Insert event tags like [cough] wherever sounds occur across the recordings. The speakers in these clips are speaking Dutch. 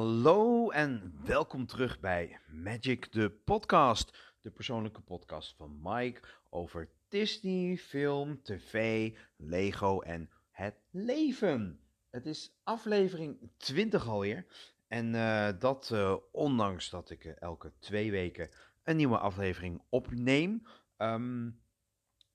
Hallo en welkom terug bij Magic the Podcast, de persoonlijke podcast van Mike over Disney, film, tv, Lego en het leven. Het is aflevering 20 alweer en eh, dat uh, ondanks dat ik uh, elke twee weken een nieuwe aflevering opneem. Um,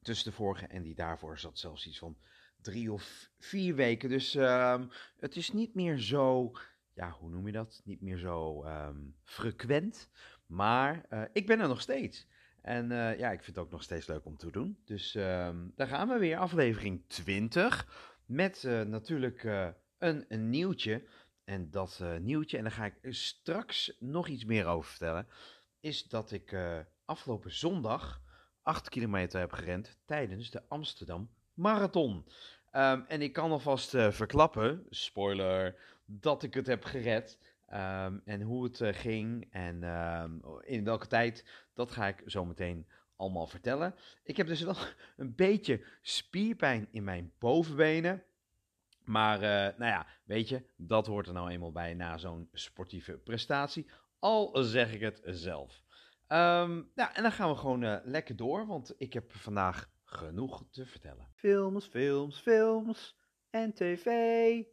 tussen de vorige en die daarvoor zat zelfs iets van drie of vier weken. Dus um, het is niet meer zo ja, hoe noem je dat? Niet meer zo um, frequent. Maar uh, ik ben er nog steeds. En uh, ja, ik vind het ook nog steeds leuk om te doen. Dus um, daar gaan we weer, aflevering 20. Met uh, natuurlijk een, een, nieuwtje. En dat nieuwtje, en daar ga ik straks nog iets meer over vertellen. Is dat ik afgelopen zondag 8 kilometer heb gerend tijdens de Amsterdam Marathon. Um, en ik kan alvast verklappen, spoiler dat ik het heb gered. Um, en hoe het uh, ging en um, in welke tijd, dat ga ik zo meteen allemaal vertellen. Ik heb dus wel [laughs] een beetje spierpijn in mijn bovenbenen. Maar uh, nou ja, weet je, dat hoort er nou eenmaal bij na zo'n sportieve prestatie. Al zeg ik het zelf. Um, ja, en dan gaan we gewoon uh, lekker door, want ik heb vandaag genoeg te vertellen. Films, films, films en tv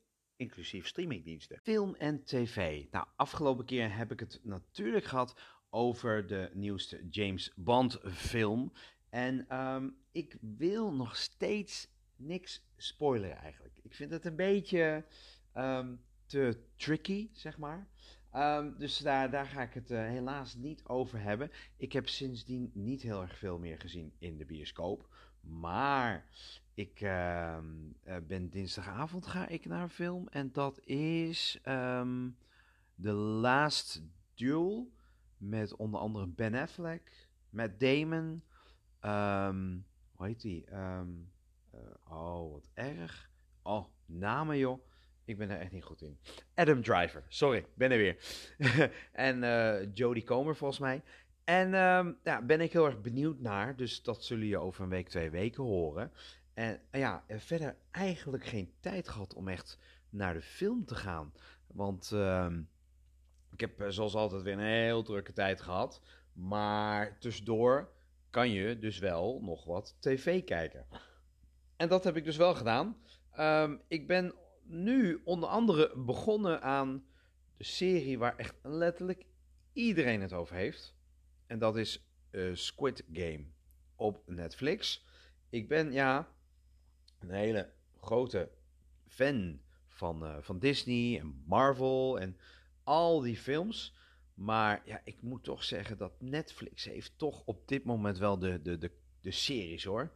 inclusief streamingdiensten. Film en tv. Nou, afgelopen keer heb ik het natuurlijk gehad over de nieuwste James Bond film. En um, ik wil nog steeds niks spoileren eigenlijk. Ik vind het een beetje um, te tricky, zeg maar. Um, dus daar, daar ga ik het uh, helaas niet over hebben. Ik heb sindsdien niet heel erg veel meer gezien in de bioscoop. Maar ik uh, ben dinsdagavond ga ik naar een film en dat is um, The Last Duel met onder andere Ben Affleck, Matt Damon, um, hoe heet die? Uh, oh, wat erg. Oh, namen joh. Ik ben er echt niet goed in. Adam Driver, sorry, ben er weer. [laughs] en uh, Jodie Comer volgens mij. En um, ja, ben ik heel erg benieuwd naar, dus dat zullen je over een week, twee weken horen. En ja, verder eigenlijk geen tijd gehad om echt naar de film te gaan. Want uh, ik heb eh, zoals altijd weer een heel drukke tijd gehad. Maar tussendoor kan je dus wel nog wat tv kijken. En dat heb ik dus wel gedaan. Um, ik ben nu onder andere begonnen aan de serie waar echt letterlijk iedereen het over heeft. En dat is uh, Squid Game op Netflix. Ik ben, ja, een hele grote fan van, uh, van Disney en Marvel en al die films. Maar ja, ik moet toch zeggen dat Netflix heeft toch op dit moment wel de, de, de, de series hoor.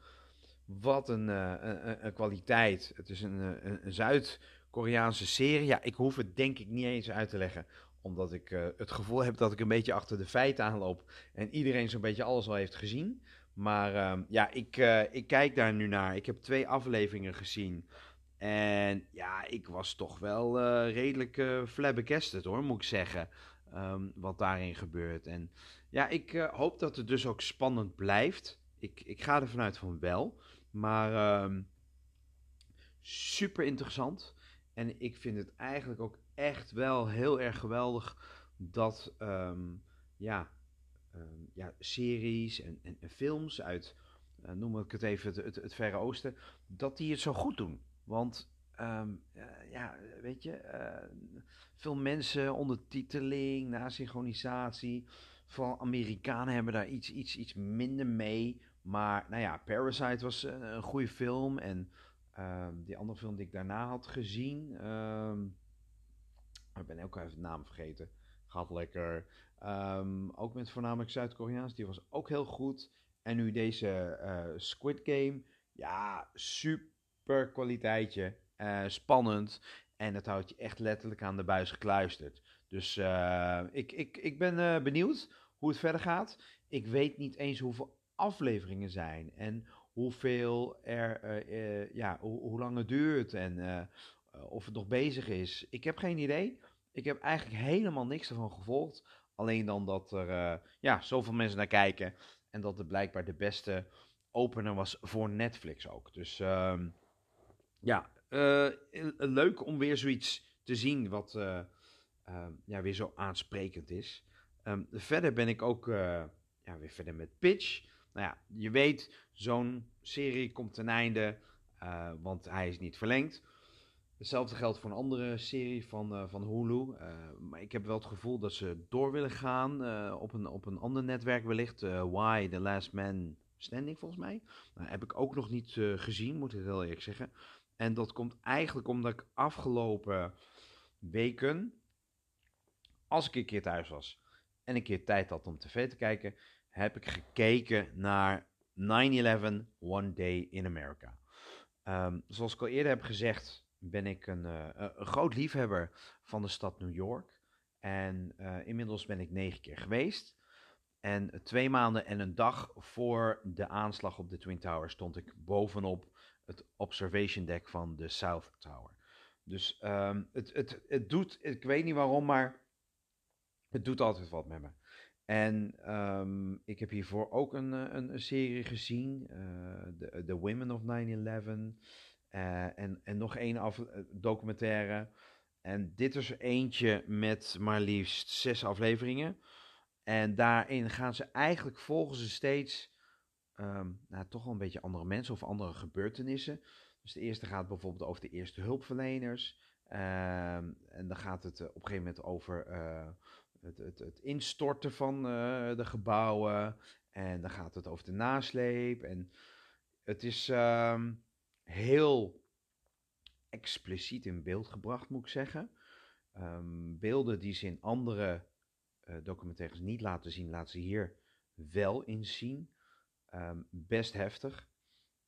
Wat een, uh, een, een, kwaliteit. Het is een, een, een Zuid-Koreaanse serie. Ja, ik hoef het denk ik niet eens uit te leggen omdat ik het gevoel heb dat ik een beetje achter de feiten aanloop. En iedereen zo'n beetje alles al heeft gezien. Maar uh, ja, ik, uh, ik kijk daar nu naar. Ik heb twee afleveringen gezien. En ja, ik was toch wel uh, redelijk flabbergasted hoor, moet ik zeggen. Um, wat daarin gebeurt. En ja, ik hoop dat het dus ook spannend blijft. Ik, ik ga er vanuit van wel. Maar um, super interessant. En ik vind het eigenlijk ook echt wel heel erg geweldig dat ja, um, ja, series en, en, films uit, uh, noem ik het even, het, het, Verre Oosten, dat die het zo goed doen. Want um, uh, ja, weet je, uh, veel mensen ondertiteling, nasynchronisatie, vooral Amerikanen hebben daar iets, iets, iets minder mee. Maar nou ja, Parasite was een, goede film en die andere film die ik daarna had gezien, ik ben ook even de naam vergeten. Gaat lekker. Um, ook met voornamelijk Zuid-Koreaans. Die was ook heel goed. En nu deze uh, Squid Game. Ja, super kwaliteitje. Uh, spannend. En het houdt je echt letterlijk aan de buis gekluisterd. Dus uh, ik, ik, ik ben benieuwd hoe het verder gaat. Ik weet niet eens hoeveel afleveringen zijn. En hoeveel er, ja, hoe, lang het duurt. En of het nog bezig is. Ik heb geen idee. Ik heb eigenlijk helemaal niks ervan gevolgd. Alleen dan dat er uh, ja, zoveel mensen naar kijken. En dat het blijkbaar de beste opener was voor Netflix ook. Dus uh, ja, uh, leuk om weer zoiets te zien wat, ehm, ja, weer zo aansprekend is. Ehm, verder ben ik ook eh, ja, weer verder met Pitch. Nou ja, je weet, zo'n serie komt ten einde, want hij is niet verlengd. Hetzelfde geldt voor een andere serie van, uh, van Hulu. maar ik heb wel het gevoel dat ze door willen gaan op, een, op een ander netwerk wellicht. Why, The Last Man Standing volgens mij. Nou, heb ik ook nog niet gezien, moet ik heel eerlijk zeggen. En dat komt eigenlijk omdat ik afgelopen weken, als ik een keer thuis was en een keer tijd had om tv te kijken, heb ik gekeken naar 9-11 One Day in America. Um, zoals ik al eerder heb gezegd, ben ik een, uh, een, groot liefhebber van de stad New York. En uh, inmiddels ben ik negen keer geweest. En twee maanden en een dag voor de aanslag op de Twin Towers stond ik bovenop het observation deck van de South Tower. Dus um, het, het, het doet, ik weet niet waarom, maar het doet altijd wat met me. En um, ik heb hiervoor ook een, eh, een, een serie gezien, The, The Women of 9-11. Uh, en, en nog één af, eh, documentaire. En dit is eentje met maar liefst zes afleveringen. En daarin gaan ze eigenlijk volgen ze steeds um, nou, toch wel een beetje andere mensen of andere gebeurtenissen. Dus de eerste gaat bijvoorbeeld over de eerste hulpverleners. Um, en dan gaat het op een gegeven moment over het, het, het, instorten van de gebouwen. En dan gaat het over de nasleep. En het is um, heel expliciet in beeld gebracht, moet ik zeggen. Um, beelden die ze in andere uh, documentaires niet laten zien, laten ze hier wel in zien. Um, best heftig.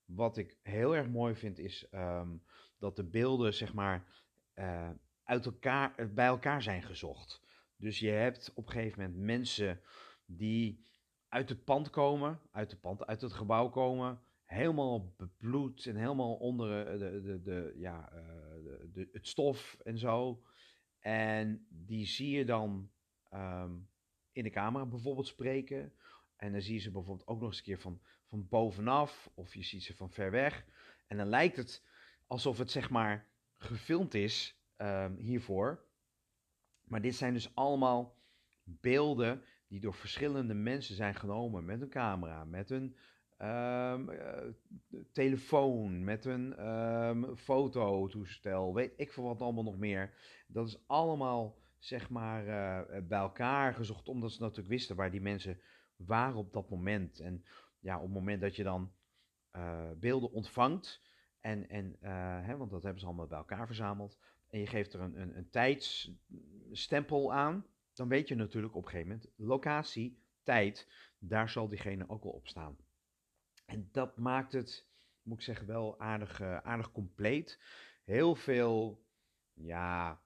Wat ik heel erg mooi vind is um, dat de beelden zeg maar uh, uit elkaar, eh, bij elkaar zijn gezocht. Dus je hebt op een gegeven moment mensen die uit het pand komen, uit, de pand, uit het gebouw komen, helemaal bebloed en helemaal onder de, de, de, ja, uh, de, het stof en zo. En die zie je dan um, in de camera bijvoorbeeld spreken. En dan zie je ze bijvoorbeeld ook nog eens een keer van, van bovenaf, of je ziet ze van ver weg. En dan lijkt het alsof het zeg maar gefilmd is um, hiervoor. Maar dit zijn dus allemaal beelden die door verschillende mensen zijn genomen met een camera, met een um, uh, telefoon, met een um, fototoestel, weet ik veel wat allemaal nog meer. Dat is allemaal zeg maar uh, bij elkaar gezocht, omdat ze natuurlijk wisten waar die mensen waren op dat moment. En ja, op het moment dat je dan beelden ontvangt, en, en, hè, want dat hebben ze allemaal bij elkaar verzameld, en je geeft er een, een, een tijdsstempel aan, dan weet je natuurlijk op een gegeven moment, locatie, tijd, daar zal diegene ook wel op staan. En dat maakt het, moet ik zeggen, wel aardig, uh, aardig compleet. Heel veel, ja,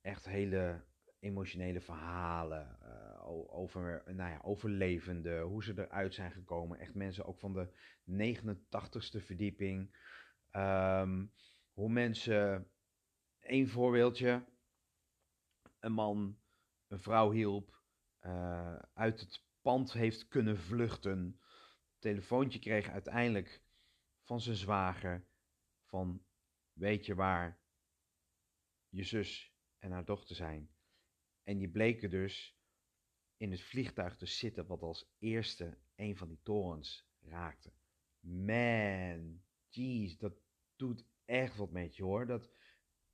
echt hele emotionele verhalen uh, over nou ja, overlevenden, hoe ze eruit zijn gekomen. Echt mensen ook van de 89ste verdieping. Um, hoe mensen, één voorbeeldje, een man een vrouw hielp, uh, uit het pand heeft kunnen vluchten. Telefoontje kreeg uiteindelijk van zijn zwager van weet je waar je zus en haar dochter zijn. En die bleken dus in het vliegtuig te zitten wat als eerste een van die torens raakte. Man, jeez, dat doet echt wat met je hoor. Dat,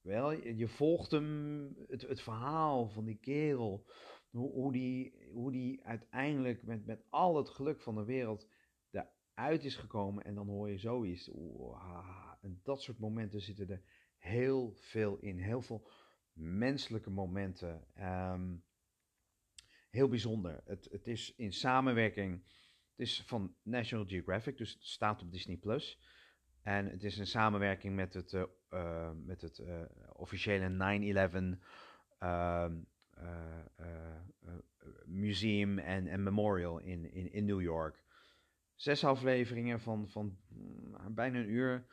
wel, je volgt hem, het, het verhaal van die kerel. Hoe, hoe, die, hoe die uiteindelijk met, met al het geluk van de wereld eruit is gekomen. En dan hoor je zoiets. Oeh, en dat soort momenten zitten er heel veel in. Heel veel menselijke momenten. Um, heel bijzonder. Het, het is in samenwerking. Het is van National Geographic, dus het staat op Disney Plus. En het is in samenwerking met het, uh, uh, met het uh, officiële 9-11 ehm, museum en, memorial in, in New York. Zes afleveringen van, van mm, bijna een uur.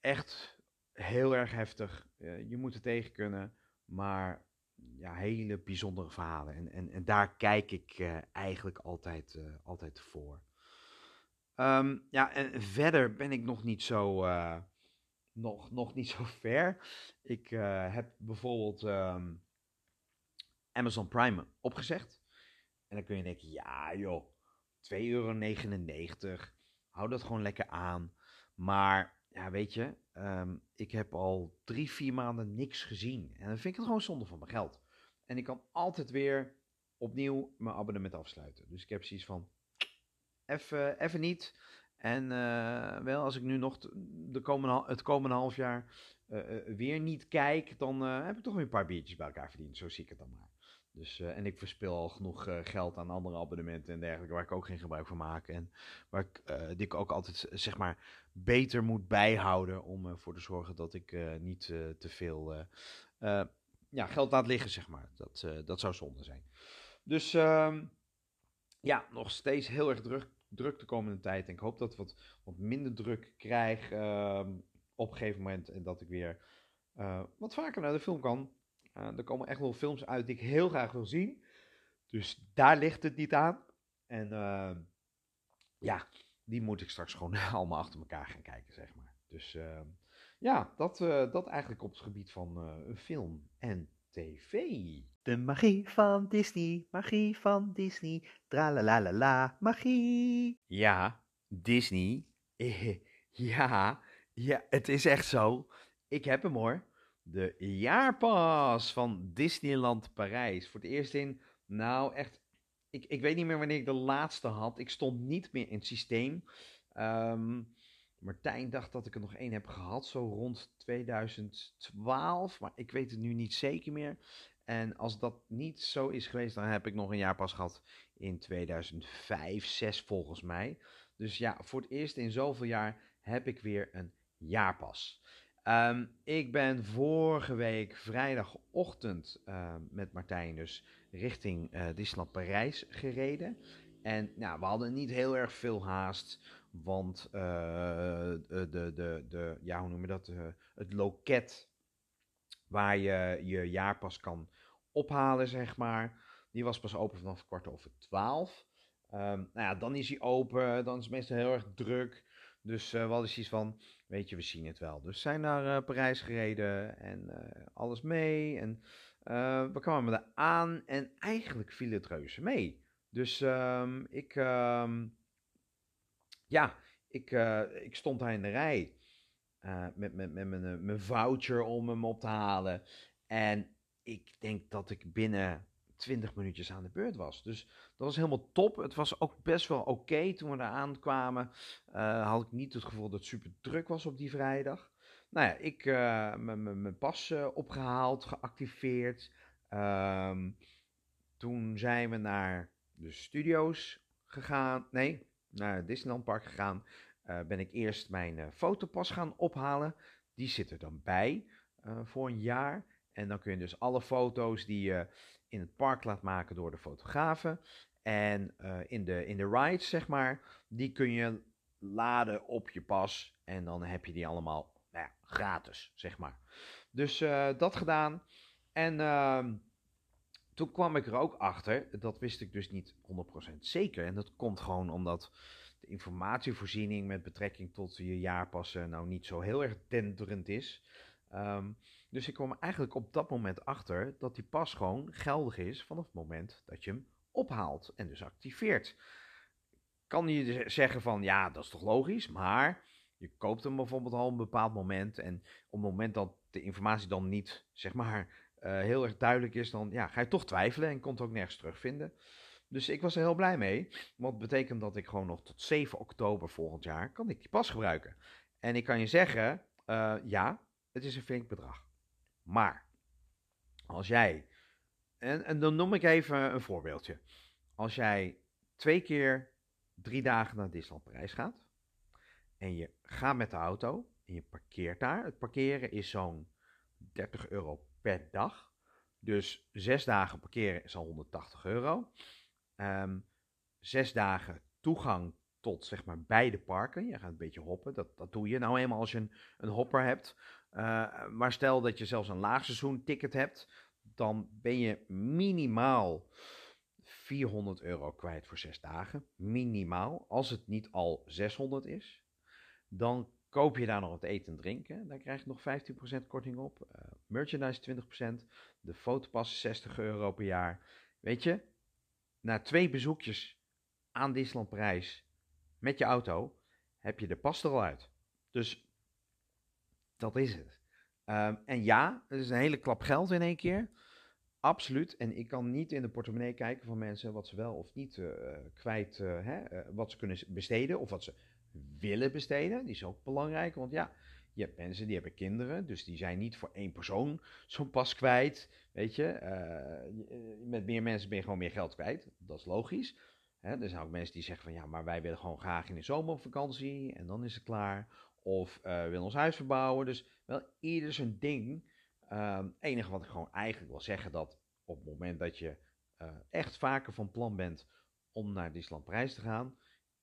Echt heel erg heftig. je moet er tegen kunnen. Maar ja, hele bijzondere verhalen. En, en, en daar kijk ik uh, eigenlijk altijd, uh, altijd voor. Um, ja, en verder ben ik nog niet zo, nog, nog niet zo ver. Ik heb bijvoorbeeld um, Amazon Prime opgezegd. En dan kun je denken, ja joh, 2,99 euro. Hou dat gewoon lekker aan. Maar ja, weet je, ehm, ik heb al drie, vier maanden niks gezien. En dan vind ik het gewoon zonde van mijn geld. En ik kan altijd weer opnieuw mijn abonnement afsluiten. Dus ik heb zoiets van, even, niet. En uh, wel, als ik nu nog de komende, het komende half jaar uh, weer niet kijk, dan heb ik toch weer een paar biertjes bij elkaar verdiend. Zo zie ik het dan maar. Dus, en ik verspil al genoeg geld aan andere abonnementen en dergelijke, waar ik ook geen gebruik van maak. En waar ik, die ik ook altijd, zeg maar, beter moet bijhouden om ervoor te zorgen dat ik niet te veel ja, geld laat liggen, zeg maar. Dat, dat zou zonde zijn. Dus uh, ja, nog steeds heel erg druk, druk de komende tijd. En ik hoop dat ik wat, wat minder druk krijg uh, op een gegeven moment. En dat ik weer uh, wat vaker naar de film kan. Uh, er komen echt wel films uit die ik heel graag wil zien. Dus daar ligt het niet aan. En ehm, ja, die moet ik straks gewoon [laughs] allemaal achter elkaar gaan kijken, zeg maar. Dus ehm, ja, dat, eh, dat eigenlijk op het gebied van film en tv. De magie van Disney, magie van Disney, la magie. Ja, Disney. [laughs] ja, ja, het is echt zo. Ik heb hem hoor. De jaarpas van Disneyland Parijs. Voor het eerst in, nou echt, ik, ik weet niet meer wanneer ik de laatste had. Ik stond niet meer in het systeem. Um, Martijn dacht dat ik er nog één heb gehad, zo rond 2012, maar ik weet het nu niet zeker meer. En als dat niet zo is geweest, dan heb ik nog een jaar pas gehad in 2005, 6 volgens mij. Dus ja, voor het eerst in zoveel jaar heb ik weer een jaarpas. Um, ik ben vorige week vrijdagochtend uh, met Martijn dus richting uh, Disneyland Parijs gereden. En nou, we hadden niet heel erg veel haast. Want uh, de, de, de, ja, hoe noem je dat? Het loket waar je je jaarpas kan ophalen, zeg maar. Die was pas open vanaf kwart over twaalf. Um, nou ja, dan is hij open. Dan is het meestal heel erg druk. Dus uh, we hadden zoiets van, weet je, we zien het wel. Dus zijn naar Parijs gereden en alles mee. En we kwamen er aan en eigenlijk viel het reuze mee. Dus um, ik... Um, ja, ik, ik stond daar in de rij met, met, met mijn, eh, mijn voucher om hem op te halen. En ik denk dat ik binnen 20 minuutjes aan de beurt was. Dus dat was helemaal top. Het was ook best wel oké toen we daar aankwamen. Uh, had ik niet het gevoel dat het super druk was op die vrijdag. Nou ja, ik uh, mijn pas uh, opgehaald, geactiveerd. Um, toen zijn we naar de studio's gegaan. Nee, naar Disneyland Park gegaan, ben ik eerst mijn fotopas gaan ophalen. Die zit er dan bij voor een jaar. En dan kun je dus alle foto's die je in het park laat maken door de fotografen. En in, de, in de rides, zeg maar, die kun je laden op je pas. En dan heb je die allemaal nou ja, gratis, zeg maar. Dus dat gedaan. En ehm, toen kwam ik er ook achter, dat wist ik dus niet 100% zeker. En dat komt gewoon omdat de informatievoorziening met betrekking tot je jaarpassen nou niet zo heel erg tenderend is. Um, dus ik kwam eigenlijk op dat moment achter dat die pas gewoon geldig is vanaf het moment dat je hem ophaalt en dus activeert. Kan je dus zeggen van ja, dat is toch logisch, maar je koopt hem bijvoorbeeld al een bepaald moment en op het moment dat de informatie dan niet, zeg maar, uh, heel erg duidelijk is, dan ja, ga je toch twijfelen en kon het ook nergens terugvinden. Dus ik was er heel blij mee, want betekent dat ik gewoon nog tot 7 oktober volgend jaar kan ik die pas gebruiken. En ik kan je zeggen, uh, ja, het is een flink bedrag. Maar, als jij, en, en dan noem ik even een voorbeeldje. Als jij twee keer drie dagen naar Disneyland Parijs gaat, en je gaat met de auto en je parkeert daar. Het parkeren is zo'n 30 euro per dag. Dus zes dagen parkeren is al 180 euro. Um, zes dagen toegang tot zeg maar beide parken. Je gaat een beetje hoppen. Dat, dat doe je nou eenmaal als je een, een hopper hebt. Uh, maar stel dat je zelfs een laagseizoen ticket hebt. Dan ben je minimaal 400 euro kwijt voor zes dagen. Minimaal. Als het niet al 600 is. Dan koop je daar nog wat eten en drinken. Daar krijg je nog 15% korting op. Uh, merchandise 20%, de fotopas 60 euro per jaar. Weet je, na twee bezoekjes aan Disneyland Parijs met je auto, heb je de pas er al uit. Dus dat is het. Ehm, en ja, het is een hele klap geld in één keer. Absoluut. En ik kan niet in de portemonnee kijken van mensen wat ze wel of niet uh, kwijt, uh, hè, wat ze kunnen besteden of wat ze willen besteden. Die is ook belangrijk, want ja, je hebt mensen die hebben kinderen, dus die zijn niet voor één persoon zo'n pas kwijt. Weet je, met meer mensen ben je gewoon meer geld kwijt. Dat is logisch. Hè, er zijn ook mensen die zeggen van ja, maar wij willen gewoon graag in de zomervakantie en dan is het klaar. Of uh, willen ons huis verbouwen. Dus wel ieder zijn ding. Het um, enige wat ik gewoon eigenlijk wil zeggen dat op het moment dat je uh, echt vaker van plan bent om naar Disneyland Parijs te gaan,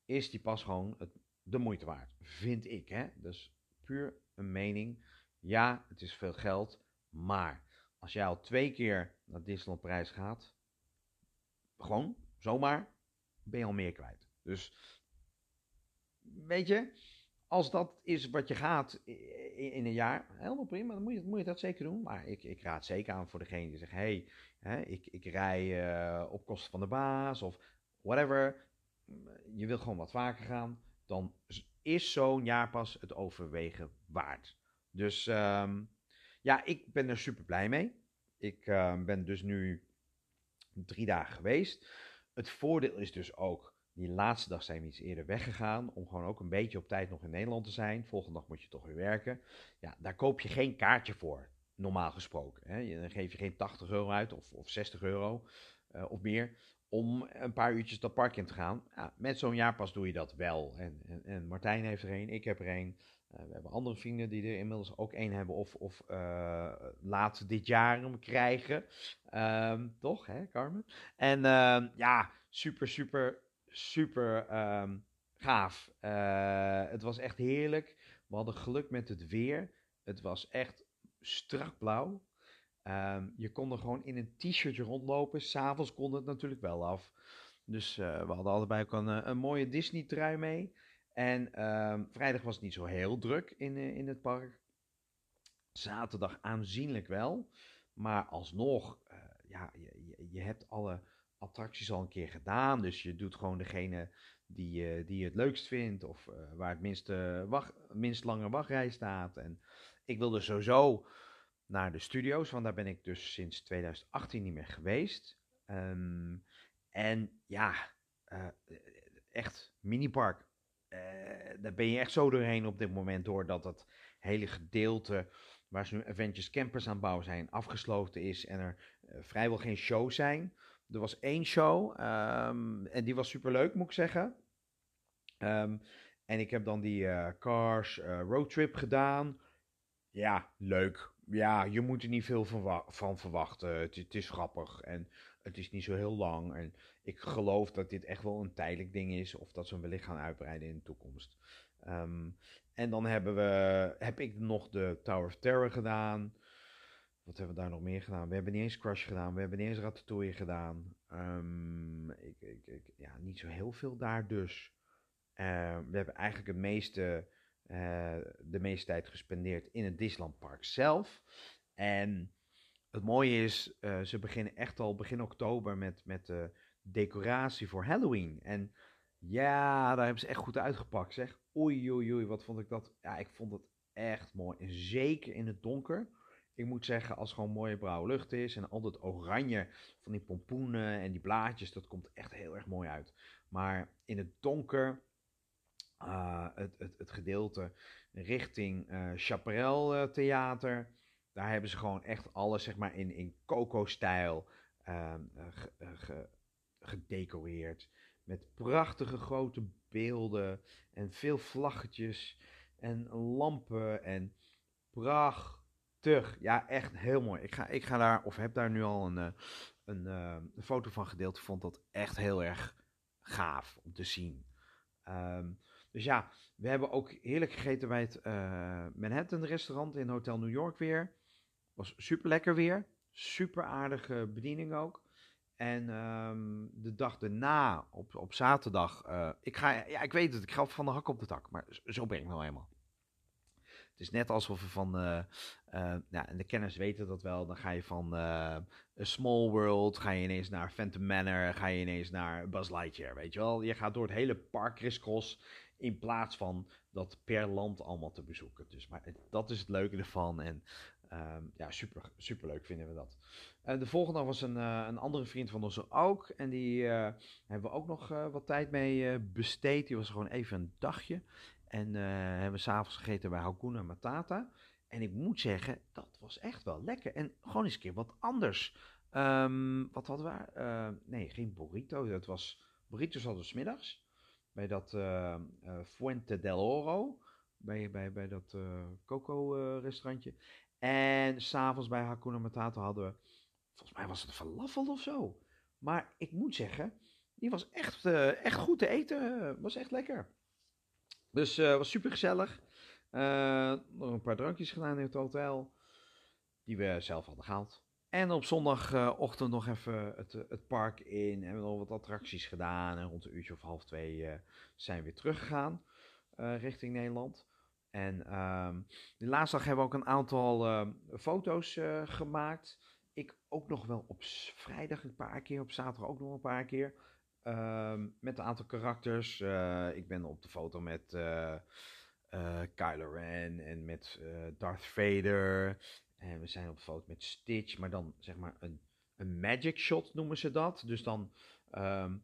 is die pas gewoon het, de moeite waard. Vind ik, hè? Dus puur een mening. Ja, het is veel geld, maar als jij al twee keer naar Disneyland Parijs gaat, gewoon zomaar, ben je al meer kwijt. Dus weet je, als dat is wat je gaat in, een jaar, helemaal prima, dan moet je, moet je, dat zeker doen. Maar ik, ik raad zeker aan voor degene die zegt, hey, ik, ik rij uh, op kosten van de baas of whatever. Je wil gewoon wat vaker gaan, dan is zo'n jaarpas het overwegen waard. Dus um, ja, ik ben er super blij mee. Ik uh, ben dus nu drie dagen geweest. Het voordeel is dus ook, die laatste dag zijn we iets eerder weggegaan, om gewoon ook een beetje op tijd nog in Nederland te zijn. Volgende dag moet je toch weer werken. Ja, daar koop je geen kaartje voor, normaal gesproken. Hè. Dan geef je geen 80 euro uit of, of 60 euro uh, of meer om een paar uurtjes dat park in te gaan. Ja, met zo'n jaarpas doe je dat wel. En, en, en Martijn heeft er een, ik heb er een. Uh, we hebben andere vrienden die er inmiddels ook één hebben of, of uh, laat dit jaar hem krijgen. Um, toch, hè, Carmen? En uh, ja, super, super, super um, gaaf. Uh, het was echt heerlijk. We hadden geluk met het weer. Het was echt strak blauw. Um, je kon er gewoon in een t-shirtje rondlopen. S'avonds kon het natuurlijk wel af. Dus uh, we hadden allebei ook een, een mooie Disney-trui mee. En um, vrijdag was het niet zo heel druk in, in het park. Zaterdag aanzienlijk wel. Maar alsnog, ja, je, je, hebt alle attracties al een keer gedaan. Dus je doet gewoon degene die, die je het leukst vindt. Of waar het minste wacht, minst lange wachtrij staat. En ik wilde sowieso naar de studio's, want daar ben ik dus sinds 2018 niet meer geweest. Um, en ja, echt minipark. Uh, daar ben je echt zo doorheen op dit moment, doordat het hele gedeelte waar ze nu Avengers Campers aan bouwen zijn, afgesloten is en er vrijwel geen shows zijn. Er was één show um, en die was superleuk, moet ik zeggen. Um, en ik heb dan die Cars roadtrip gedaan. Ja, leuk ja, je moet er niet veel van, van verwachten. Het, is grappig en het is niet zo heel lang. En ik geloof dat dit echt wel een tijdelijk ding is. Of dat ze hem wellicht gaan uitbreiden in de toekomst. Um, en dan hebben we, heb ik nog de Tower of Terror gedaan. Wat hebben we daar nog meer gedaan? We hebben niet eens Crush gedaan. We hebben niet eens Ratatouille gedaan. Um, ik, ik, ik, ja, niet zo heel veel daar dus. Uh, we hebben eigenlijk het meeste uh, de meeste tijd gespendeerd in het Disneyland Park zelf. En het mooie is, uh, ze beginnen echt al begin oktober met, met de decoratie voor Halloween. En ja, daar hebben ze echt goed uitgepakt, zeg. Oei, oei, oei, wat vond ik dat? Ja, ik vond het echt mooi. En zeker in het donker. Ik moet zeggen, als gewoon mooie blauwe lucht is en al dat oranje van die pompoenen en die blaadjes, dat komt echt heel erg mooi uit. Maar in het donker, uh, het, het, het, gedeelte richting uh, Chaparral uh, Theater. Daar hebben ze gewoon echt alles zeg maar, in, in Coco-stijl ge, ge, gedecoreerd. Met prachtige grote beelden en veel vlaggetjes en lampen en prachtig. Ja, echt heel mooi. Ik ga, ik ga daar, of heb daar nu al een, een, een foto van gedeeld. Vond dat echt heel erg gaaf om te zien. Um, dus ja, we hebben ook heerlijk gegeten bij het uh, Manhattan restaurant in Hotel New York weer. Was super lekker weer. Super aardige bediening ook. En um, de dag daarna, op, op zaterdag, ik ga, ja, ik weet het, ik ga van de hak op de tak, maar zo ben ik nou eenmaal. Het is net alsof we van, uh, en de kenners weten dat wel, dan ga je van A Small World, ga je ineens naar Phantom Manor, ga je ineens naar Buzz Lightyear, weet je wel. Je gaat door het hele park crisscross in plaats van dat per land allemaal te bezoeken. Dus maar dat is het leuke ervan en ehm, ja, super, super leuk vinden we dat. De volgende was een, een andere vriend van ons ook. En die hebben we ook nog wat tijd mee besteed. Die was gewoon even een dagje. En hebben we s'avonds gegeten bij Hakuna Matata. En ik moet zeggen, dat was echt wel lekker. En gewoon eens een keer wat anders. Um, wat hadden we? nee, geen burrito. Dat was, burritos hadden we smiddags. Bij dat Fuente del Oro. Bij, bij, bij dat Coco restaurantje. En s'avonds bij Hakuna Matata hadden we Volgens mij was het falafel of zo. Maar ik moet zeggen, die was echt, uh, echt goed te eten. was echt lekker. Dus uh, was super gezellig. Uh, nog een paar drankjes gedaan in het hotel. Die we zelf hadden gehaald. En op zondagochtend nog even het, het park in. Hebben nog wat attracties gedaan. En rond een uurtje of half twee zijn we weer teruggegaan. richting Nederland. En ehm, de laatste dag hebben we ook een aantal foto's gemaakt ik ook nog wel op vrijdag een paar keer, op zaterdag ook nog een paar keer. Uh, met een aantal karakters. Uh, ik ben op de foto met uh, Kylo Ren en met Darth Vader. En we zijn op de foto met Stitch, maar dan zeg maar een, een magic shot noemen ze dat. Dus dan um,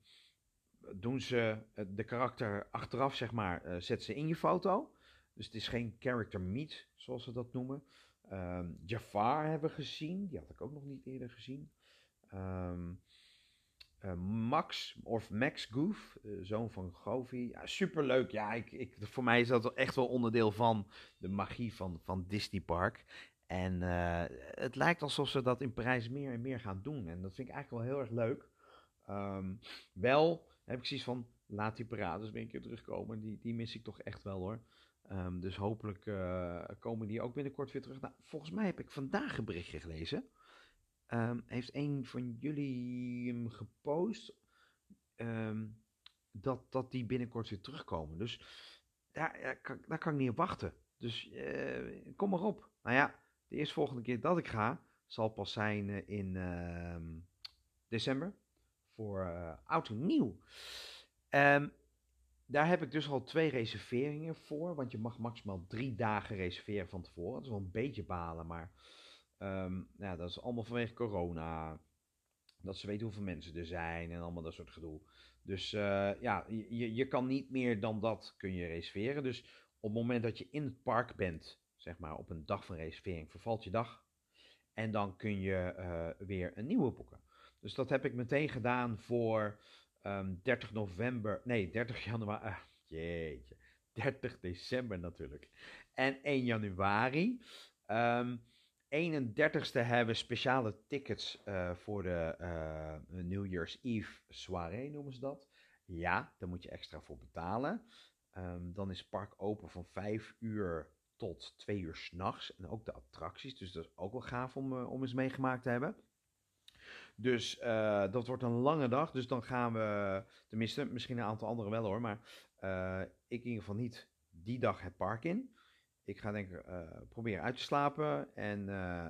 doen ze de karakter achteraf, zeg maar, zetten ze in je foto. Dus het is geen character meet, zoals ze dat noemen. Um, Jafar hebben we gezien, die had ik ook nog niet eerder gezien. Um, uh, Max, of Max Goof, uh, zoon van Govi. Ja, superleuk. Ja, ik, ik, voor mij is dat echt wel onderdeel van de magie van, van Disney Park. En uh, het lijkt alsof ze dat in Parijs meer en meer gaan doen. En dat vind ik eigenlijk wel heel erg leuk. Um, wel heb ik zoiets van, laat die parades weer een keer terugkomen. Die, die mis ik toch echt wel hoor. Um, dus hopelijk komen die ook binnenkort weer terug. Nou, volgens mij heb ik vandaag een berichtje gelezen. Um, heeft een van jullie hem gepost um, dat, dat die binnenkort weer terugkomen. Dus daar, ja, kan, daar kan ik niet op wachten. Dus uh, kom maar op. Nou ja, de eerstvolgende keer dat ik ga, zal pas zijn uh, in december. Voor uh, oud en nieuw. Daar heb ik dus al twee reserveringen voor. Want je mag maximaal drie dagen reserveren van tevoren. Dat is wel een beetje balen, maar um, ja, dat is allemaal vanwege corona. Dat ze weten hoeveel mensen er zijn en allemaal dat soort gedoe. Dus uh, ja, je, je kan niet meer dan dat kun je reserveren. Dus op het moment dat je in het park bent, zeg maar op een dag van reservering, vervalt je dag. En dan kun je uh, weer een nieuwe boeken. Dus dat heb ik meteen gedaan voor um, ehm, 30 november, nee, 30 [laughs] januari, ah, jeetje, 30 december natuurlijk. En 1 januari. Um, 31ste hebben speciale tickets uh, voor de uh, New Year's Eve soirée, noemen ze dat. Ja, daar moet je extra voor betalen. Um, dan is het park open van 5 uur tot 2 uur s'nachts. En ook de attracties, dus dat is ook wel gaaf om, uh, om eens meegemaakt te hebben. Dus dat wordt een lange dag. Dus dan gaan we, tenminste, misschien een aantal anderen wel hoor, maar ik in ieder geval niet die dag het park in. Ik ga denk ik uh, proberen uit te slapen en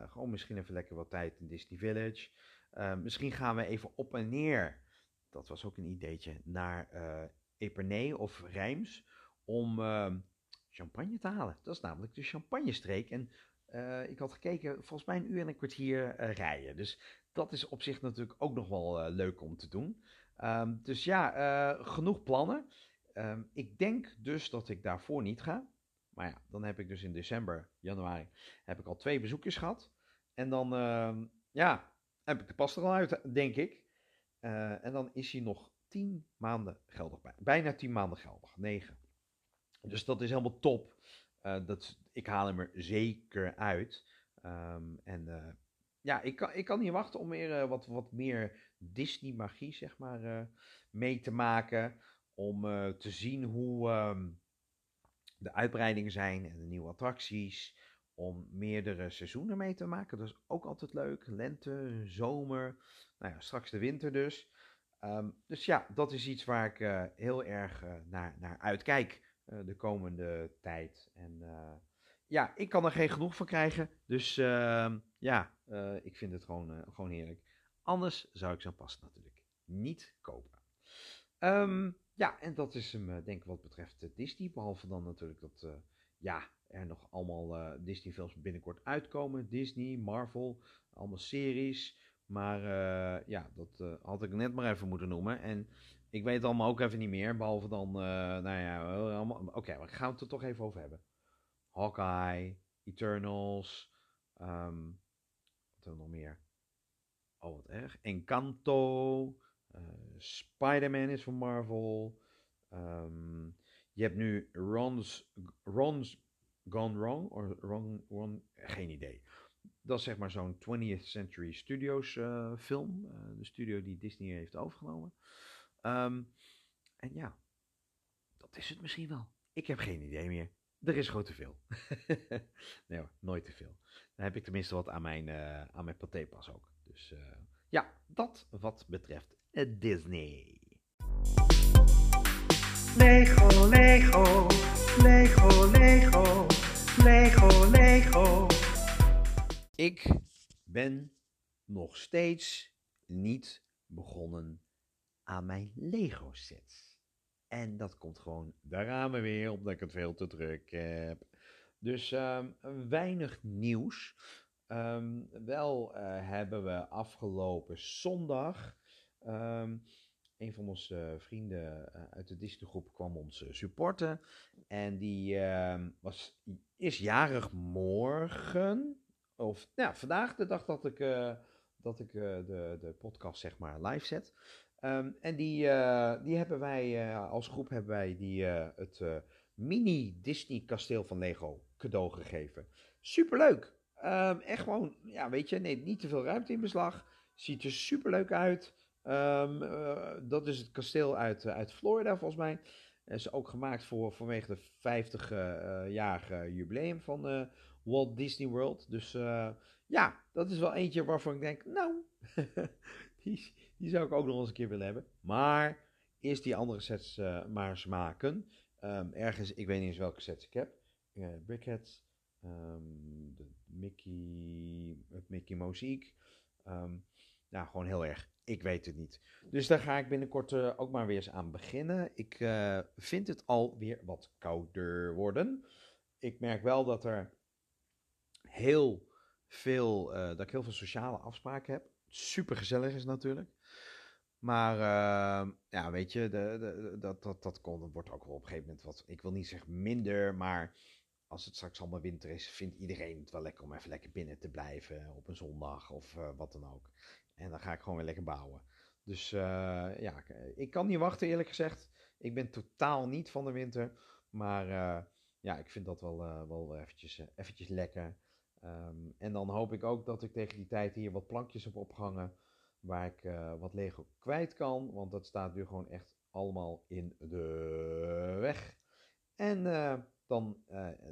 gewoon misschien even lekker wat tijd in Disney Village. misschien gaan we even op en neer, dat was ook een ideetje, naar Epernay of Rijms om champagne te halen. Dat is namelijk de champagnestreek en ik had gekeken, volgens mij een uur en een kwartier rijden. Dus dat is op zich natuurlijk ook nog wel leuk om te doen. Um, dus ja, genoeg plannen. Um, ik denk dus dat ik daarvoor niet ga. Maar ja, dan heb ik dus in december, januari, heb ik al twee bezoekjes gehad. En dan, uh, ja, heb ik de pas er al uit, denk ik. Uh, en dan is hij nog tien maanden geldig. Bij. Bijna tien maanden geldig, negen. Dus dat is helemaal top. Uh, dat, ik haal hem er zeker uit. Um, en uh, ja, ik kan, ik kan niet wachten om weer wat, wat meer Disney-magie, zeg maar, mee te maken. Om te zien hoe um, de uitbreidingen zijn en de nieuwe attracties. Om meerdere seizoenen mee te maken. Dat is ook altijd leuk. Lente, zomer, nou ja, straks de winter dus. Um, dus ja, dat is iets waar ik heel erg naar, naar uitkijk de komende tijd. En ja, ik kan er geen genoeg van krijgen. Dus ehm, ja, eh, ik vind het gewoon, eh, gewoon heerlijk. Anders zou ik zo'n pas natuurlijk niet kopen. Ehm, ja, en dat is hem, eh, denk ik, wat betreft Disney. Behalve dan natuurlijk dat ja, er nog allemaal Disney-films binnenkort uitkomen. Disney, Marvel, allemaal series. Maar ja, dat had ik net maar even moeten noemen. En ik weet het allemaal ook even niet meer. Behalve dan, nou ja, oké, okay, maar gaan we het er toch even over hebben. Hawkeye, Eternals, um, wat hebben we nog meer? Oh, wat erg. Encanto, uh, Spider-Man is van Marvel. Um, je hebt nu Ron's, Gone Wrong, of Wrong, Wrong, geen idee. Dat is zeg maar zo'n 20th Century Studios uh, film. Uh, de studio die Disney heeft overgenomen. Um, en ja, dat is het misschien wel. Ik heb geen idee meer. Er is gewoon te veel. [laughs] nee hoor, nooit te veel. Dan heb ik tenminste wat aan mijn, uh, aan mijn patépas ook. Dus ja, dat wat betreft Disney. Lego, Lego, Lego, Lego, Lego, Lego. Ik ben nog steeds niet begonnen aan mijn Lego sets. En dat komt gewoon de ramen weer, omdat ik het veel te druk heb. Dus um, weinig nieuws. Um, wel uh, hebben we afgelopen zondag. Um, een van onze vrienden uh, uit de Disney-groep kwam ons uh, supporten. En die was, is jarig morgen. Of nou, vandaag, de dag dat ik, dat ik de, de podcast zeg maar live zet. Um, en die, uh, die hebben wij, uh, als groep hebben wij die, uh, het mini Disney kasteel van Lego cadeau gegeven. Superleuk! Um, echt gewoon, ja weet je, nee, niet te veel ruimte in beslag. Ziet er superleuk uit. Um, dat is het kasteel uit, uit Florida volgens mij. Is ook gemaakt voor, vanwege de 50-jarige jubileum van Walt Disney World. Dus ja, dat is wel eentje waarvan ik denk, nou, [laughs] die, zou ik ook nog eens een keer willen hebben. Maar eerst die andere sets maar eens maken. Um, ergens, ik weet niet eens welke sets ik heb. Brickheads, um, de Mickey, het Mickey Mozaïek. Um, nou, gewoon heel erg. Ik weet het niet. Dus daar ga ik binnenkort uh, ook maar weer eens aan beginnen. Ik uh, vind het alweer wat kouder worden. Ik merk wel dat er heel veel, uh, dat ik heel veel sociale afspraken heb. Super gezellig is natuurlijk. Maar uh, ja, weet je, de, dat, dat, dat, kon, dat wordt ook wel op een gegeven moment wat, ik wil niet zeggen minder, maar als het straks allemaal winter is, vindt iedereen het wel lekker om even lekker binnen te blijven op een zondag of wat dan ook. En dan ga ik gewoon weer lekker bouwen. Dus uh, ja, ik kan niet wachten eerlijk gezegd. Ik ben totaal niet van de winter, maar ja, ik vind dat wel, wel eventjes, eventjes lekker. Um, en dan hoop ik ook dat ik tegen die tijd hier wat plankjes heb opgehangen waar ik wat Lego kwijt kan, want dat staat nu gewoon echt allemaal in de weg. En dan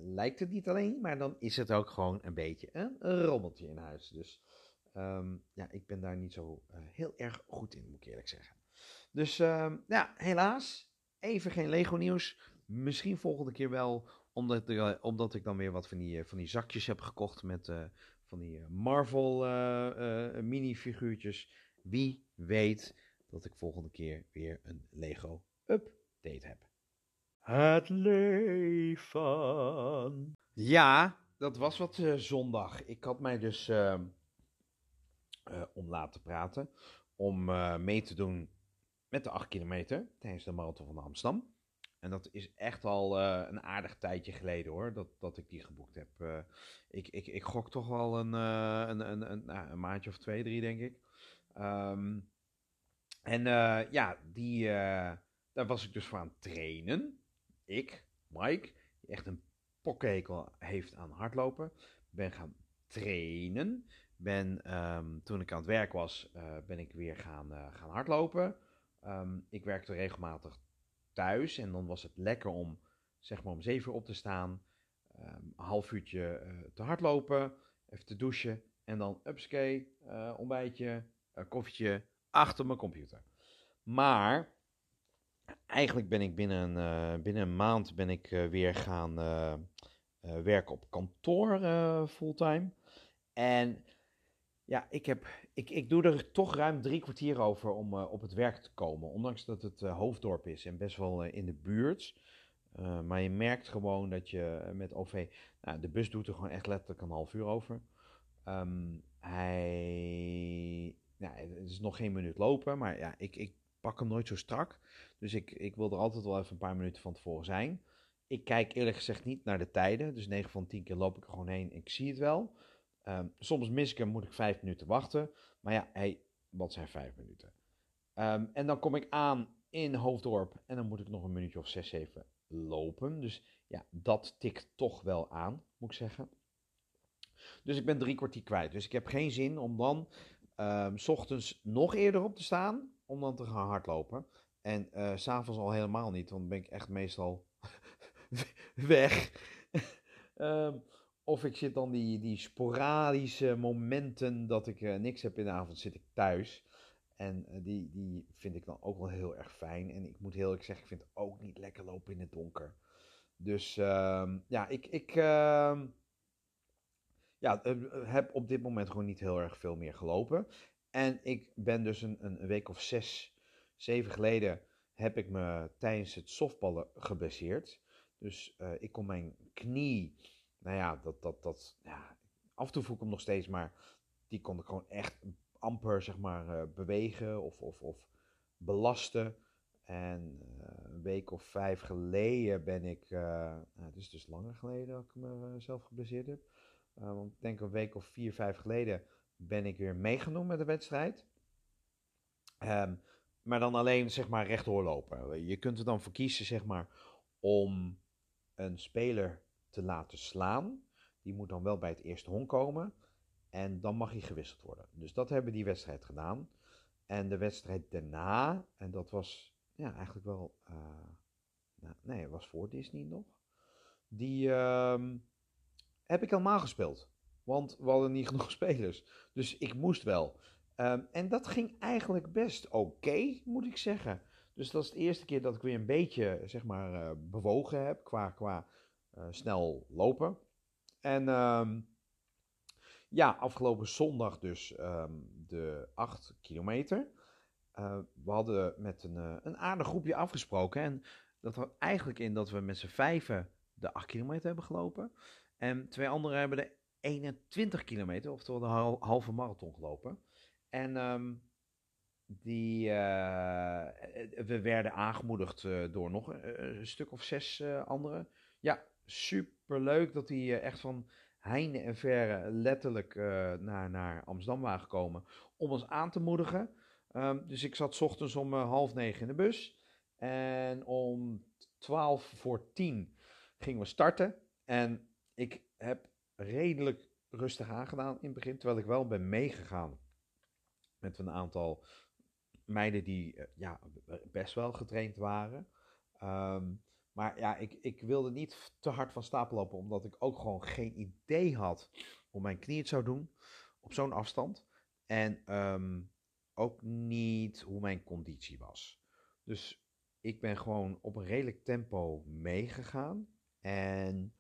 lijkt het niet alleen, maar dan is het ook gewoon een beetje een rommeltje in huis. Dus um, ja, ik ben daar niet zo heel erg goed in, moet ik eerlijk zeggen. Dus um, ja, helaas, even geen Lego nieuws. Misschien volgende keer wel, omdat, ik, omdat ik dan weer wat van die, van die zakjes heb gekocht met van die Marvel minifiguurtjes. Wie weet dat ik volgende keer weer een Lego update heb. Het leven. Ja, dat was wat zondag. Ik had mij dus uh, om laten praten om mee te doen met de 8 kilometer tijdens de Marathon van Amsterdam. En dat is echt al uh, een aardig tijdje geleden hoor, dat, dat ik die geboekt heb. Ik, ik, ik gok toch wel een, uh, een, een, een, nou, een, maandje of twee, drie denk ik. Um, en ja, die, daar was ik dus voor aan het trainen. Ik, Mike, die echt een pokkekel heeft aan hardlopen, ben gaan trainen. Ben, um, toen ik aan het werk was, ben ik weer gaan, gaan hardlopen. Um, ik werkte regelmatig thuis. En dan was het lekker om, zeg maar, om zeven uur op te staan. Um, een half uurtje uh, te hardlopen. Even te douchen. En dan upskate, uh, ontbijtje, koffietje achter mijn computer. Maar eigenlijk ben ik binnen een, binnen een maand ben ik weer gaan, eh, werk op kantoor fulltime. En ja, ik, heb, ik, ik doe er toch ruim drie kwartier over om op het werk te komen. Ondanks dat het hoofddorp is en best wel in de buurt. maar je merkt gewoon dat je met OV. Nou, de bus doet er gewoon echt letterlijk een half uur over. Um, hij. Ja, het is nog geen minuut lopen, maar ja, ik, ik pak hem nooit zo strak. Dus ik, ik wil er altijd wel even een paar minuten van tevoren zijn. Ik kijk eerlijk gezegd niet naar de tijden. Dus 9 van 10 keer loop ik er gewoon heen. Ik zie het wel. Ehm, soms mis ik hem, moet ik 5 minuten wachten. Maar ja, wat zijn 5 minuten? Um, en dan kom ik aan in Hoofddorp. En dan moet ik nog een minuutje of 6, 7 lopen. Dus ja, dat tikt toch wel aan, moet ik zeggen. Dus ik ben drie kwartier kwijt. Dus ik heb geen zin om dan um, s ochtends nog eerder op te staan. Om dan te gaan hardlopen. En uh, s'avonds al helemaal niet. Want dan ben ik echt meestal [laughs] weg. um, [laughs] of ik zit dan die, die sporadische momenten dat ik uh, niks heb in de avond, zit ik thuis. En uh, die, die vind ik dan ook wel heel erg fijn. En ik moet heel eerlijk zeggen, ik vind het ook niet lekker lopen in het donker. Dus um, ja, ik, ik, ja, eh, heb op dit moment gewoon niet heel erg veel meer gelopen. En ik ben dus een, een week of zes, zeven geleden heb ik me tijdens het softballen geblesseerd. Dus ik kon mijn knie, nou ja, dat, dat, dat, ja, af en toe voel ik hem nog steeds, maar die kon ik gewoon echt amper, zeg maar, uh, bewegen of, of, of belasten. En uh, een week of vijf geleden ben ik, nou, het is dus langer geleden dat ik mezelf geblesseerd heb. Want ik denk een week of vier, vijf geleden ben ik weer meegenomen met de wedstrijd. Um, maar dan alleen zeg maar rechtdoor lopen. Je kunt er dan voor kiezen zeg maar om een speler te laten slaan. Die moet dan wel bij het eerste honk komen. En dan mag hij gewisseld worden. Dus dat hebben die wedstrijd gedaan. En de wedstrijd daarna, en dat was ja, eigenlijk wel. Uh, nou, nee, het was voor Disney nog. Die, uh, heb ik helemaal gespeeld. Want we hadden niet [laughs] genoeg spelers. Dus ik moest wel. Um, en dat ging eigenlijk best oké, moet ik zeggen. Dus dat is de eerste keer dat ik weer een beetje, zeg maar, uh, bewogen heb qua, qua snel lopen. En um, ja, afgelopen zondag dus um, de 8 kilometer. Uh, we hadden met een, een aardig groepje afgesproken. En dat was eigenlijk in dat we met z'n vijven de 8 kilometer hebben gelopen. En twee anderen hebben de 21 kilometer, oftewel de halve marathon gelopen. En um, die, we werden aangemoedigd door nog een, een, stuk of zes anderen. Ja, super leuk dat die echt van heinde en verre letterlijk naar, naar Amsterdam waren gekomen om ons aan te moedigen. Um, dus ik zat ochtends om half negen in de bus. En om twaalf voor tien gingen we starten. En ik heb redelijk rustig aangedaan in het begin, terwijl ik wel ben meegegaan met een aantal meiden die ja, best wel getraind waren. Um, maar ja, ik, ik wilde niet te hard van stapel lopen, omdat ik ook gewoon geen idee had hoe mijn knie het zou doen op zo'n afstand. En um, ook niet hoe mijn conditie was. Dus ik ben gewoon op een redelijk tempo meegegaan. En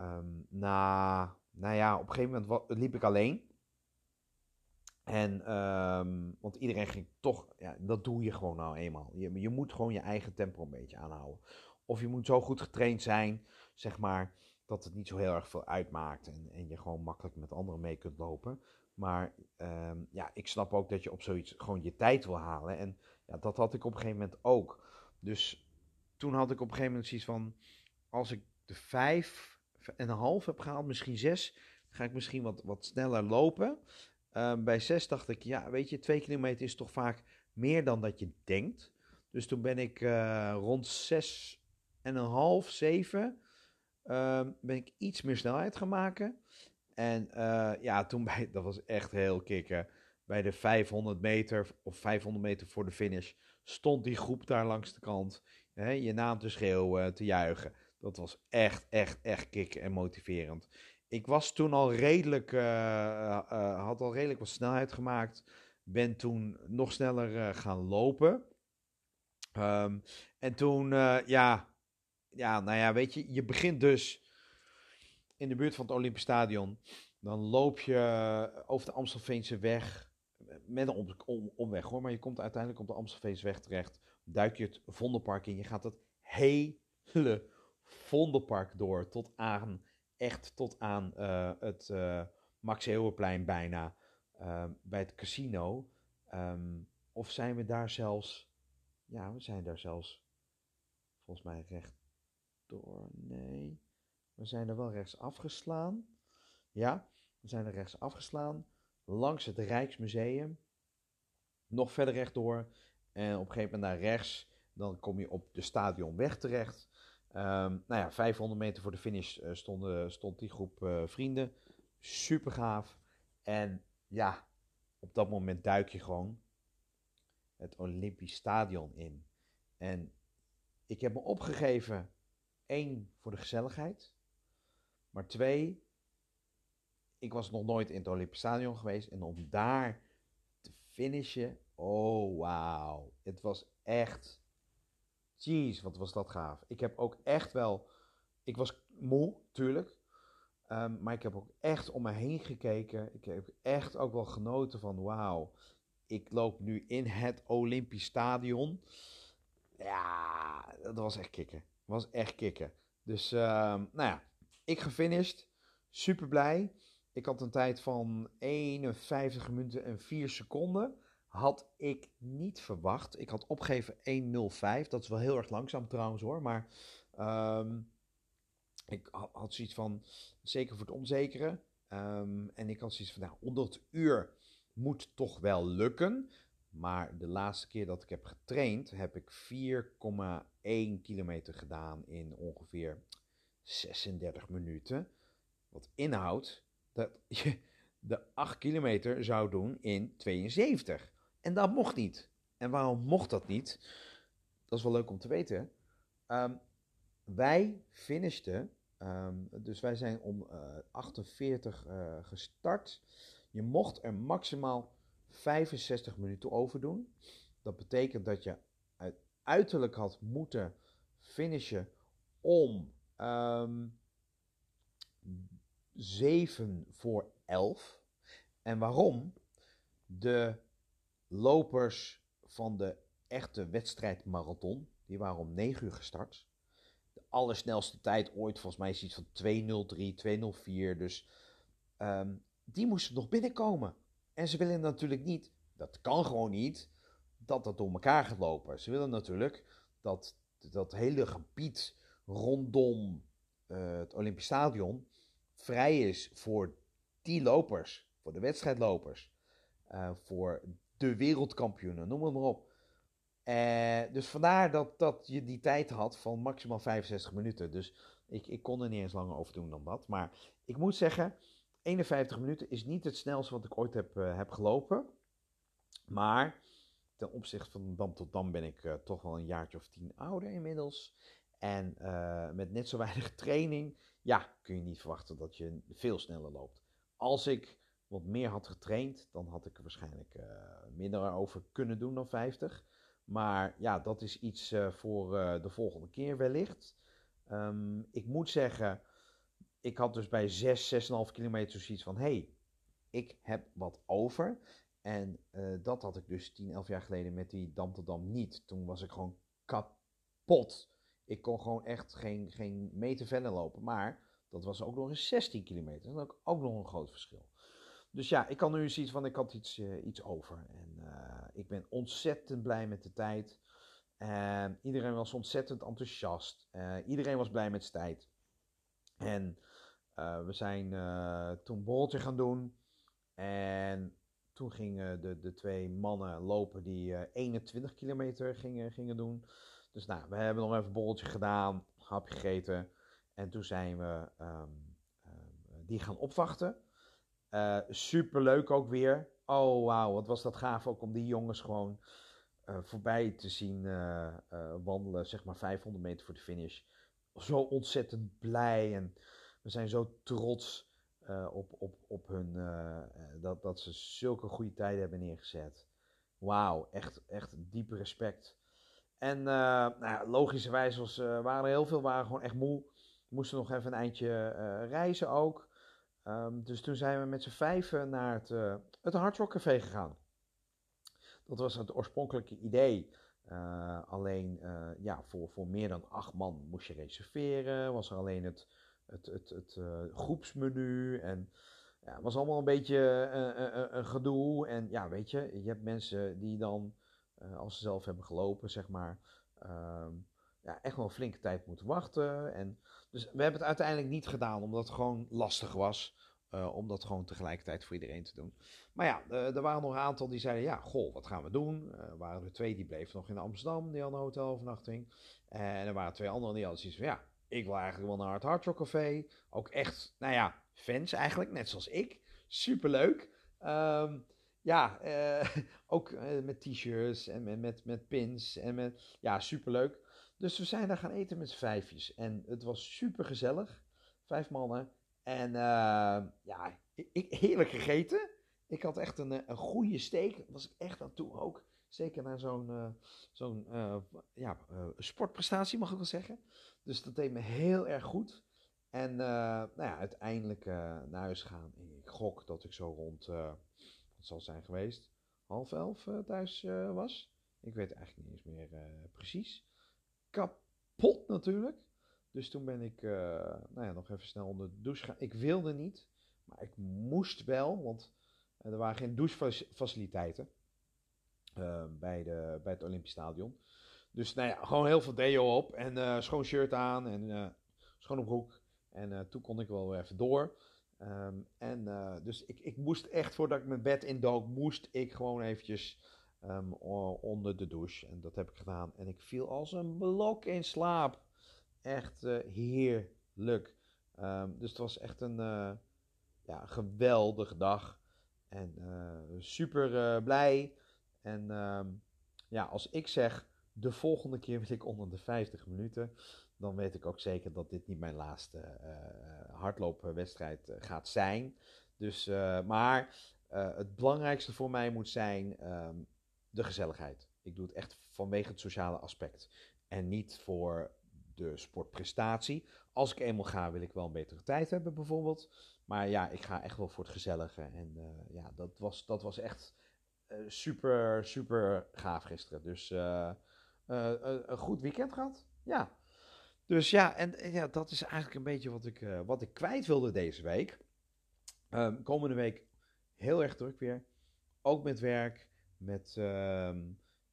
Um, na, nou ja, op een gegeven moment liep ik alleen. En, um, want iedereen ging toch, ja, dat doe je gewoon nou eenmaal. Je, je moet gewoon je eigen tempo een beetje aanhouden. Of je moet zo goed getraind zijn, zeg maar, dat het niet zo heel erg veel uitmaakt. En, en je gewoon makkelijk met anderen mee kunt lopen. Maar um, ja, ik snap ook dat je op zoiets gewoon je tijd wil halen. En ja, dat had ik op een gegeven moment ook. Dus toen had ik op een gegeven moment zoiets van, als ik de vijf en een half heb gehaald, misschien zes, ga ik misschien wat, wat sneller lopen. Uh, bij zes dacht ik, ja, weet je, twee kilometer is toch vaak meer dan dat je denkt. Dus toen ben ik uh, rond zes en een half, zeven, uh, ben ik iets meer snelheid gaan maken. En uh, ja, toen bij, [laughs] dat was echt heel kicken. Bij de 500 meter of 500 meter voor de finish stond die groep daar langs de kant. Hè, je naam te schreeuwen, te juichen. Dat was echt, echt, echt kicken en motiverend. Ik was toen al redelijk, uh, had al redelijk wat snelheid gemaakt. Ben toen nog sneller gaan lopen. Um, en toen, ja, ja, nou ja, weet je, je begint dus in de buurt van het Olympisch Stadion. Dan loop je over de Amstelveense weg. Met een om, om- omweg hoor, maar je komt uiteindelijk op de Amstelveense weg terecht. Duik je het Vondelpark in. Je gaat het hele Vondelpark door. Tot aan, echt tot aan eh, het eh Max Heeuwenplein bijna. eh, bij het casino. Ehm, of zijn we daar zelfs... Ja, we zijn daar zelfs volgens mij rechtdoor. Nee. We zijn er wel rechts afgeslaan. Ja, we zijn er rechts afgeslaan. Langs het Rijksmuseum. Nog verder rechtdoor. En op een gegeven moment naar rechts. Dan kom je op de stadionweg terecht. Ehm, nou ja, 500 meter voor de finish eh, stonden, stond die groep eh, vrienden. Super gaaf. En ja, op dat moment duik je gewoon het Olympisch Stadion in. En ik heb me opgegeven, één, voor de gezelligheid. Maar twee, ik was nog nooit in het Olympisch Stadion geweest. En om daar te finishen, oh wauw. Het was echt, jeez, wat was dat gaaf. Ik heb ook echt wel, ik was moe, tuurlijk. Ehm, maar ik heb ook echt om me heen gekeken. Ik heb echt ook wel genoten van, wauw. Ik loop nu in het Olympisch Stadion. Ja, dat was echt kicken. Was echt kicken. Dus, ehm, nou ja, ik gefinished. Super blij. Ik had een tijd van 51 minuten en 4 seconden. Had ik niet verwacht. Ik had opgegeven 1.05. Dat is wel heel erg langzaam trouwens hoor. Maar ehm, ik ha- had zoiets van, zeker voor het onzekere. Ehm, en ik had zoiets van, nou, onder het uur moet toch wel lukken. Maar de laatste keer dat ik heb getraind, heb ik 4,1 kilometer gedaan in ongeveer 36 minuten. Wat inhoudt dat je de 8 kilometer zou doen in 72. En dat mocht niet. En waarom mocht dat niet? Dat is wel leuk om te weten. Ehm, wij finishten, ehm, dus wij zijn om eh, 48 eh, gestart. Je mocht er maximaal 65 minuten over doen. Dat betekent dat je uit- uiterlijk had moeten finishen om ehm 7 voor 11. En waarom? De lopers van de echte wedstrijdmarathon, die waren om 9 uur gestart. De allersnelste tijd ooit, volgens mij is iets van 203, 204. Dus ehm, die moesten nog binnenkomen. En ze willen natuurlijk niet, dat kan gewoon niet, dat dat door elkaar gaat lopen. Ze willen natuurlijk dat dat hele gebied rondom eh, het Olympisch Stadion vrij is voor die lopers, voor de wedstrijdlopers, eh, voor de wereldkampioenen, noem het maar op. Eh, dus vandaar dat, dat je die tijd had van maximaal 65 minuten. Dus ik, ik kon er niet eens langer over doen dan dat. Maar ik moet zeggen, 51 minuten is niet het snelste wat ik ooit heb, eh, heb gelopen. Maar ten opzichte van Dam tot Dam ben ik eh, toch wel een jaartje of tien ouder inmiddels. En eh, met net zo [laughs] weinig training, ja, kun je niet verwachten dat je veel sneller loopt. Als ik wat meer had getraind, dan had ik er waarschijnlijk minder over kunnen doen dan 50. Maar ja, dat is iets voor de volgende keer wellicht. Ehm, ik moet zeggen, ik had dus bij 6, 6,5 kilometer zoiets van: hé, hey, ik heb wat over. En eh, dat had ik dus 10, 11 jaar geleden met die Dam tot Dam niet. Toen was ik gewoon kapot. Ik kon gewoon echt geen, geen meter verder lopen. Maar dat was ook nog eens 16 kilometer. Dat is ook, nog een groot verschil. Dus ja, ik kan nu zien van ik had iets, eh, iets over. En eh, ik ben ontzettend blij met de tijd. En iedereen was ontzettend enthousiast. Iedereen was blij met zijn tijd. En eh, we zijn eh, toen een borreltje gaan doen. En toen gingen de, de twee mannen lopen die eh, 21 kilometer gingen, gingen doen. Dus nou, we hebben nog even een borreltje gedaan, hapje gegeten. En toen zijn we ehm, ehm, die gaan opwachten. Eh Super leuk ook weer. Oh wauw, wat was dat gaaf ook om die jongens gewoon eh, voorbij te zien eh, eh, wandelen, zeg maar 500 meter voor de finish. Zo ontzettend blij en we zijn zo trots eh, op, op, op hun, eh, eh, dat, dat ze zulke goede tijden hebben neergezet. Wauw, echt, echt diepe respect. En nou ja, logischerwijs was, waren er heel veel waren gewoon echt moe. moesten nog even een eindje reizen ook. Ehm, dus toen zijn we met z'n vijven naar het, het Hard Rock Café gegaan. Dat was het oorspronkelijke idee. Uh, alleen ja, voor, voor meer dan acht man moest je reserveren. Was er alleen het, het, het, het groepsmenu. En ja, was allemaal een beetje een gedoe. En ja, weet je, je hebt mensen die dan, als ze zelf hebben gelopen, zeg maar. Ehm, ja, echt wel een flinke tijd moeten wachten. En, dus we hebben het uiteindelijk niet gedaan, omdat het gewoon lastig was. Uh, om dat gewoon tegelijkertijd voor iedereen te doen. Maar ja, uh, er waren nog een aantal die zeiden: Ja, goh, wat gaan we doen? Uh, er waren er twee die bleven nog in Amsterdam, die hadden een hotelovernachting. En er waren twee anderen die hadden zoiets van: Ja, ik wil eigenlijk wel naar het Hard Rock Café. Ook echt, nou ja, fans eigenlijk, net zoals ik. Superleuk. Um, ja, [laughs] ook met t-shirts en met, met, met pins en met, ja, superleuk. Dus we zijn daar gaan eten met vijfjes. En het was super gezellig. Vijf mannen. En uh, ja, ik, heerlijk gegeten. Ik had echt een, een goede steak. was ik echt aan toe ook. Zeker naar zo'n uh, zo'n ja, sportprestatie, mag ik wel zeggen. Dus dat deed me heel erg goed. En nou ja, uiteindelijk naar huis gaan. Ik gok dat ik zo rond, wat zal zijn geweest, half elf thuis was. Ik weet eigenlijk niet eens meer precies kapot natuurlijk. Dus toen ben ik uh, nou ja, nog even snel onder de douche gaan. Ik wilde niet, maar ik moest wel, want uh, er waren geen douchefaciliteiten uh, bij, de, bij het Olympisch Stadion. Dus nou ja, gewoon heel veel deo op en schoon shirt aan en schone broek. En toen kon ik wel even door. Um, en dus ik, ik moest echt, voordat ik mijn bed indook, moest ik gewoon eventjes um, onder de douche. En dat heb ik gedaan. En ik viel als een blok in slaap. Echt uh, heerlijk. Um, dus het was echt een uh, ja, geweldige dag. En uh, super blij. En um, ja, als ik zeg de volgende keer wil ik onder de 50 minuten. Dan weet ik ook zeker dat dit niet mijn laatste hardloopwedstrijd gaat zijn. Dus, maar het belangrijkste voor mij moet zijn um, de gezelligheid. Ik doe het echt vanwege het sociale aspect. En niet voor de sportprestatie. Als ik eenmaal ga, wil ik wel een betere tijd hebben, bijvoorbeeld. Maar ja, ik ga echt wel voor het gezellige. En uh, ja, dat was, dat was echt uh, super, super gaaf gisteren. Dus uh, een goed weekend gehad. Ja. Dus ja, en ja, dat is eigenlijk een beetje wat ik, wat ik kwijt wilde deze week. Um, komende week heel erg druk weer. Ook met werk met uh,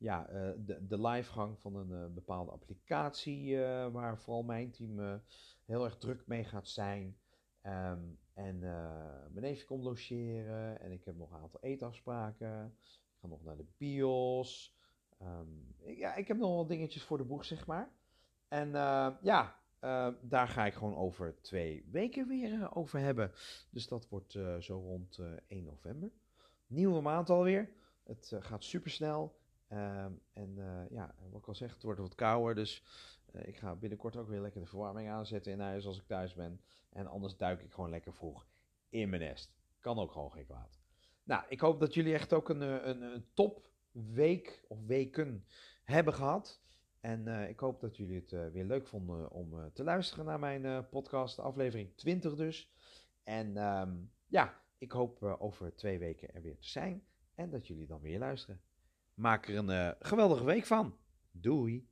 ja, uh, de, de livegang van een uh, bepaalde applicatie uh, waar vooral mijn team heel erg druk mee gaat zijn. Um, en mijn neefje komt logeren en ik heb nog een aantal eetafspraken. Ik ga nog naar de bios. Ik, ja, ik heb nog wel dingetjes voor de boeg, zeg maar. En ja, daar ga ik gewoon over twee weken weer over hebben. Dus dat wordt zo rond 1 november. Nieuwe maand alweer. Het gaat super snel. Uh, en uh, ja, wat ik al zeg, het wordt wat kouder. Dus uh, ik ga binnenkort ook weer lekker de verwarming aanzetten in huis als ik thuis ben. En anders duik ik gewoon lekker vroeg in mijn nest. Kan ook gewoon geen kwaad. Nou, ik hoop dat jullie echt ook een, een, een top week of weken hebben gehad. En ik hoop dat jullie het weer leuk vonden om te luisteren naar mijn podcast, aflevering 20 dus. En um, ja, ik hoop over twee weken er weer te zijn. En dat jullie dan weer luisteren. Maak er een uh, geweldige week van. Doei.